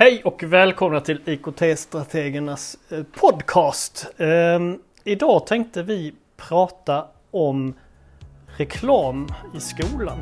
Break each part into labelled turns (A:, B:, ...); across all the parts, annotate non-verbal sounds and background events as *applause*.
A: Hej och välkomna till IKT-strategernas eh, podcast. Ehm, idag tänkte vi prata om reklam i skolan.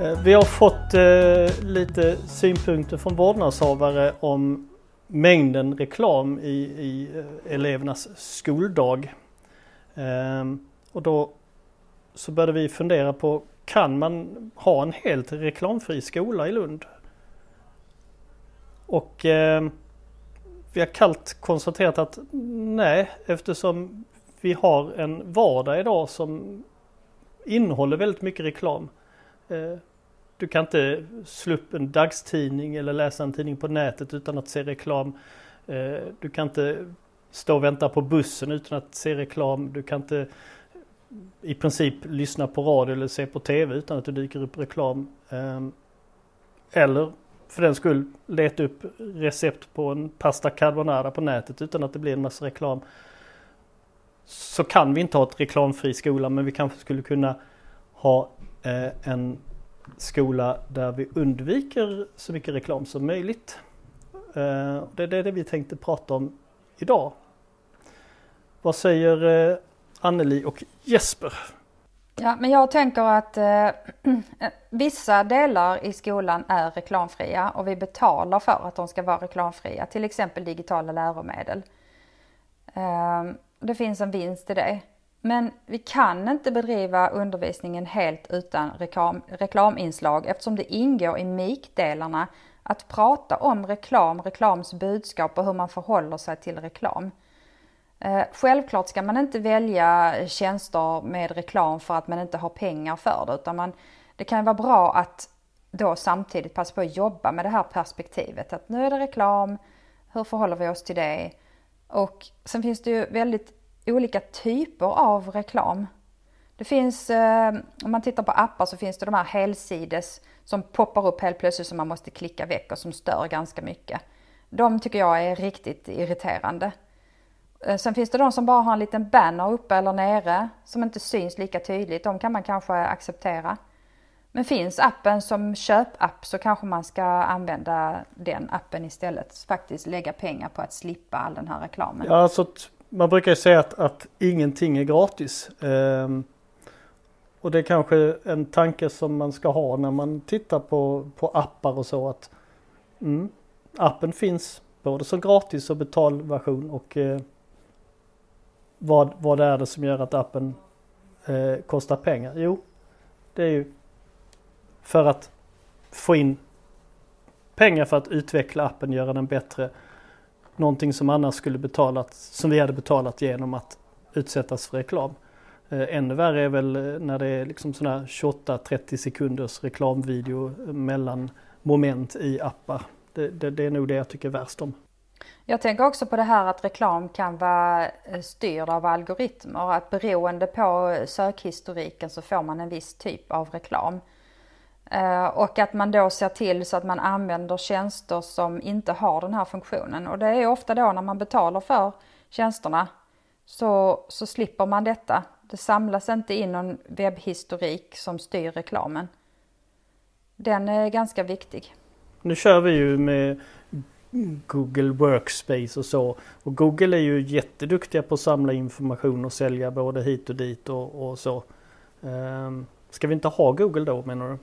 A: Eh, vi har fått eh, lite synpunkter från vårdnadshavare om mängden reklam i, i eh, elevernas skoldag. Ehm, och då så började vi fundera på kan man ha en helt reklamfri skola i Lund? Och eh, vi har kallt konstaterat att nej eftersom vi har en vardag idag som innehåller väldigt mycket reklam. Eh, du kan inte slå upp en dagstidning eller läsa en tidning på nätet utan att se reklam. Eh, du kan inte stå och vänta på bussen utan att se reklam. Du kan inte i princip lyssna på radio eller se på TV utan att det dyker upp reklam. Ehm, eller för den skull leta upp recept på en pasta carbonara på nätet utan att det blir en massa reklam. Så kan vi inte ha ett reklamfri skola men vi kanske skulle kunna ha eh, en skola där vi undviker så mycket reklam som möjligt. Eh, det är det vi tänkte prata om idag. Vad säger eh, Anneli och Jesper?
B: Ja, men jag tänker att eh, *clears throat* eh, vissa delar i skolan är reklamfria och vi betalar för att de ska vara reklamfria, till exempel digitala läromedel. Eh, det finns en vinst i det. Men vi kan inte bedriva undervisningen helt utan reklam, reklaminslag eftersom det ingår i MIK-delarna att prata om reklam, reklams budskap och hur man förhåller sig till reklam. Eh, självklart ska man inte välja tjänster med reklam för att man inte har pengar för det utan man, det kan vara bra att då samtidigt passa på att jobba med det här perspektivet att nu är det reklam, hur förhåller vi oss till det? Och sen finns det ju väldigt olika typer av reklam. Det finns, eh, om man tittar på appar så finns det de här helsides som poppar upp helt plötsligt som man måste klicka väck och som stör ganska mycket. De tycker jag är riktigt irriterande. Eh, Sen finns det de som bara har en liten banner uppe eller nere som inte syns lika tydligt. De kan man kanske acceptera. Men finns appen som köpapp så kanske man ska använda den appen istället. Faktiskt lägga pengar på att slippa all den här reklamen.
A: Ja, alltså man brukar ju säga att, att ingenting är gratis. Um, och det är kanske en tanke som man ska ha när man tittar på, på appar och så att mm, appen finns både som gratis och betalversion och eh, vad, vad är det som gör att appen eh, kostar pengar? Jo, det är ju för att få in pengar för att utveckla appen, göra den bättre. Någonting som annars skulle betalat, som vi hade betalat genom att utsättas för reklam. Eh, ännu värre är väl eh, när det är liksom sådana 28-30 sekunders reklamvideo eh, mellan moment i appar. Det, det, det är nog det jag tycker är värst om.
B: Jag tänker också på det här att reklam kan vara styrd av algoritmer. Att beroende på sökhistoriken så får man en viss typ av reklam. Eh, och att man då ser till så att man använder tjänster som inte har den här funktionen. Och det är ofta då när man betalar för tjänsterna så, så slipper man detta. Det samlas inte in någon webbhistorik som styr reklamen. Den är ganska viktig.
A: Nu kör vi ju med Google Workspace och så. Och Google är ju jätteduktiga på att samla information och sälja både hit och dit och, och så. Ehm, ska vi inte ha Google då menar du?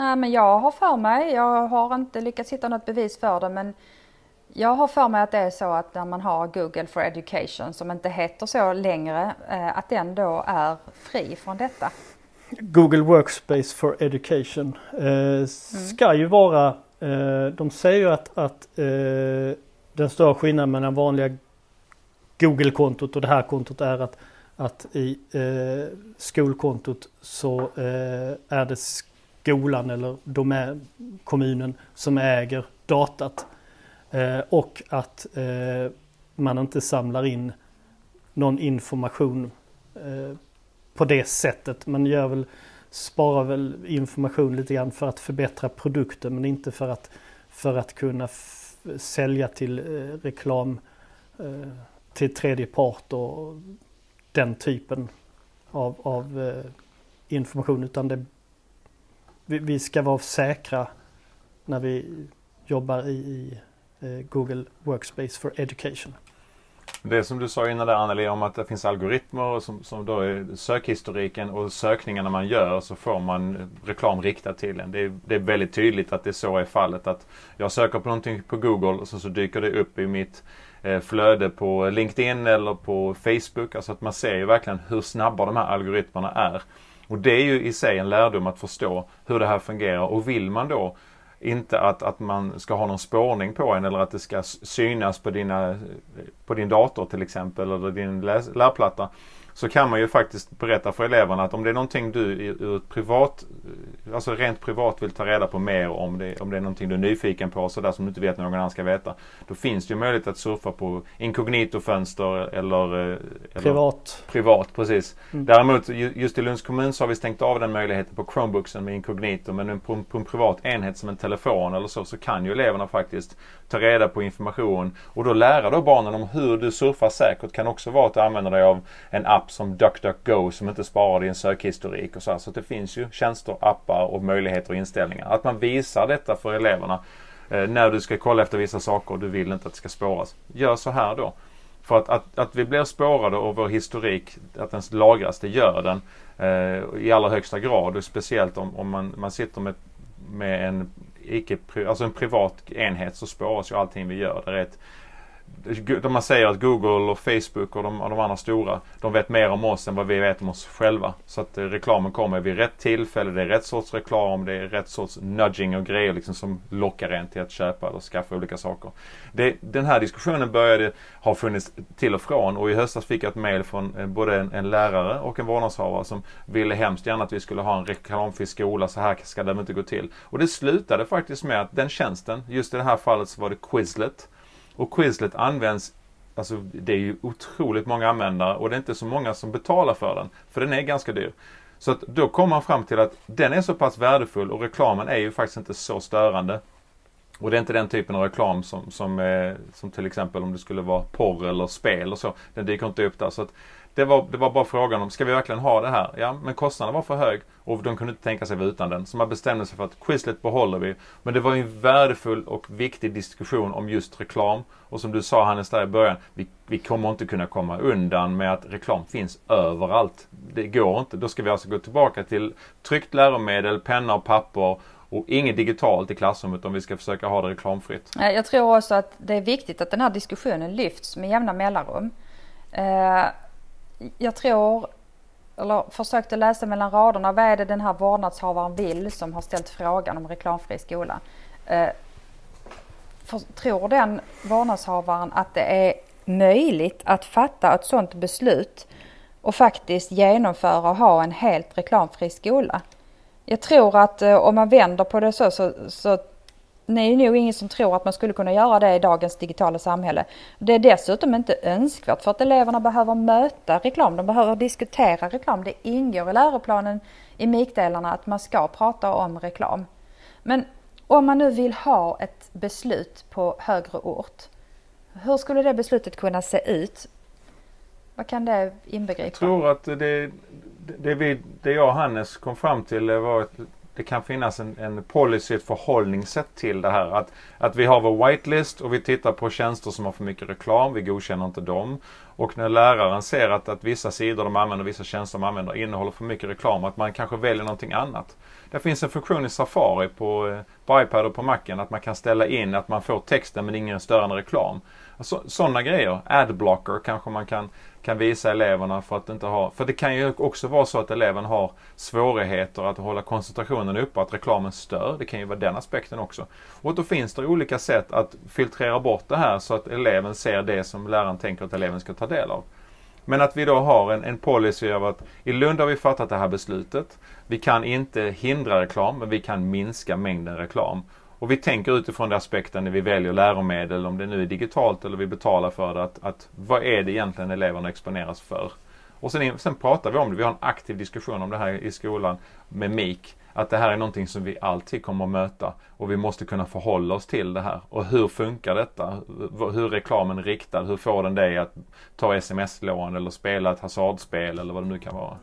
B: Nej men jag har för mig, jag har inte lyckats hitta något bevis för det men jag har för mig att det är så att när man har Google for Education som inte heter så längre, eh, att den då är fri från detta.
A: Google Workspace for Education eh, ska ju vara, eh, de säger ju att, att eh, den stora skillnaden mellan vanliga Google-kontot och det här kontot är att, att i eh, skolkontot så eh, är det skolan eller domän, kommunen som äger datat. Eh, och att eh, man inte samlar in någon information eh, på det sättet. Man gör väl, sparar väl information lite grann för att förbättra produkten men inte för att, för att kunna sälja till eh, reklam eh, till tredje part och den typen av, av eh, information utan det, vi, vi, ska vara säkra när vi jobbar i, i eh, Google Workspace for Education.
C: Det som du sa innan där Anneli om att det finns algoritmer som, som då är sökhistoriken och sökningarna man gör så får man reklam riktad till en. Det är, det är väldigt tydligt att det så är fallet. Att jag söker på någonting på Google och så, så dyker det upp i mitt eh, flöde på LinkedIn eller på Facebook. Alltså att man ser ju verkligen hur snabba de här algoritmerna är. Och det är ju i sig en lärdom att förstå hur det här fungerar. Och vill man då inte att, att man ska ha någon spårning på en eller att det ska synas på, dina, på din dator till exempel eller din lärplatta så kan man ju faktiskt berätta för eleverna att om det är någonting du ur ett privat, alltså rent privat vill ta reda på mer om det, om det är någonting du är nyfiken på sådär som du inte vet någon annan ska veta. Då finns det ju möjlighet att surfa på inkognito-fönster eller, eh,
A: eller Privat.
C: Privat, precis. Mm. Däremot just i Lunds kommun så har vi stängt av den möjligheten på Chromebooksen med inkognito men på, på en privat enhet som en telefon eller så, så kan ju eleverna faktiskt ta reda på information och då lära då barnen om hur du surfar säkert kan också vara att du använder dig av en app som DuckDuckGo som inte sparar din sökhistorik och så. Så det finns ju tjänster, appar och möjligheter och inställningar. Att man visar detta för eleverna eh, när du ska kolla efter vissa saker och du vill inte att det ska spåras. Gör så här då. För att, att, att vi blir spårade och vår historik, att den lagras, det gör den eh, i allra högsta grad. Och speciellt om, om man, man sitter med, med en icke, alltså en privat enhet så spåras ju allting vi gör. Det är ett, man säger att Google och Facebook och de, och de andra stora, de vet mer om oss än vad vi vet om oss själva. Så att eh, reklamen kommer vid rätt tillfälle, det är rätt sorts reklam, det är rätt sorts nudging och grejer liksom som lockar en till att köpa eller skaffa olika saker. Det, den här diskussionen började ha funnits till och från och i höstas fick jag ett mail från eh, både en, en lärare och en vårdnadshavare som ville hemskt gärna att vi skulle ha en reklamfri skola, så här ska det inte gå till. Och det slutade faktiskt med att den tjänsten, just i det här fallet så var det Quizlet, och Quizlet används Alltså det är ju otroligt många användare och det är inte så många som betalar för den. För den är ganska dyr. Så att då kommer man fram till att den är så pass värdefull och reklamen är ju faktiskt inte så störande. Och det är inte den typen av reklam som, som, eh, som till exempel om det skulle vara porr eller spel och så. Den dyker inte upp där. Så att det var, det var bara frågan om, ska vi verkligen ha det här? Ja, men kostnaden var för hög och de kunde inte tänka sig vara utan den. Så man bestämde sig för att Quizlet behåller vi. Men det var en värdefull och viktig diskussion om just reklam. Och som du sa Hannes där i början, vi, vi kommer inte kunna komma undan med att reklam finns överallt. Det går inte. Då ska vi alltså gå tillbaka till tryckt läromedel, penna och papper och inget digitalt i klassrummet om vi ska försöka ha det reklamfritt.
B: Jag tror också att det är viktigt att den här diskussionen lyfts med jämna mellanrum. Eh, jag tror, eller försökte läsa mellan raderna, vad är det den här vårdnadshavaren vill som har ställt frågan om reklamfri skola? Eh, för, tror den vårdnadshavaren att det är möjligt att fatta ett sådant beslut och faktiskt genomföra och ha en helt reklamfri skola? Jag tror att eh, om man vänder på det så, så, så det är nog ingen som tror att man skulle kunna göra det i dagens digitala samhälle. Det är dessutom inte önskvärt för att eleverna behöver möta reklam, de behöver diskutera reklam. Det ingår i läroplanen i MIK-delarna att man ska prata om reklam. Men om man nu vill ha ett beslut på högre ort, hur skulle det beslutet kunna se ut? Vad kan det inbegripa? Jag
C: tror att det, det, vi, det jag och Hannes kom fram till var att det kan finnas en, en policy, ett förhållningssätt till det här. Att, att vi har vår whitelist och vi tittar på tjänster som har för mycket reklam. Vi godkänner inte dem. Och när läraren ser att, att vissa sidor de använder, vissa tjänster de använder innehåller för mycket reklam, att man kanske väljer någonting annat. Det finns en funktion i Safari på, eh, på iPad och på Macen att man kan ställa in att man får texten men ingen störande reklam. Sådana grejer. Adblocker kanske man kan kan visa eleverna för att inte ha... För det kan ju också vara så att eleven har svårigheter att hålla koncentrationen uppe, att reklamen stör. Det kan ju vara den aspekten också. Och då finns det olika sätt att filtrera bort det här så att eleven ser det som läraren tänker att eleven ska ta del av. Men att vi då har en, en policy av att i Lund har vi fattat det här beslutet. Vi kan inte hindra reklam, men vi kan minska mängden reklam. Och vi tänker utifrån den aspekten när vi väljer läromedel, om det nu är digitalt eller vi betalar för det, att, att vad är det egentligen eleverna exponeras för? Och sen, sen pratar vi om det, vi har en aktiv diskussion om det här i skolan med MIK. att det här är någonting som vi alltid kommer att möta och vi måste kunna förhålla oss till det här. Och hur funkar detta? Hur är reklamen riktad? Hur får den dig att ta sms-lån eller spela ett hasardspel eller vad det nu kan vara?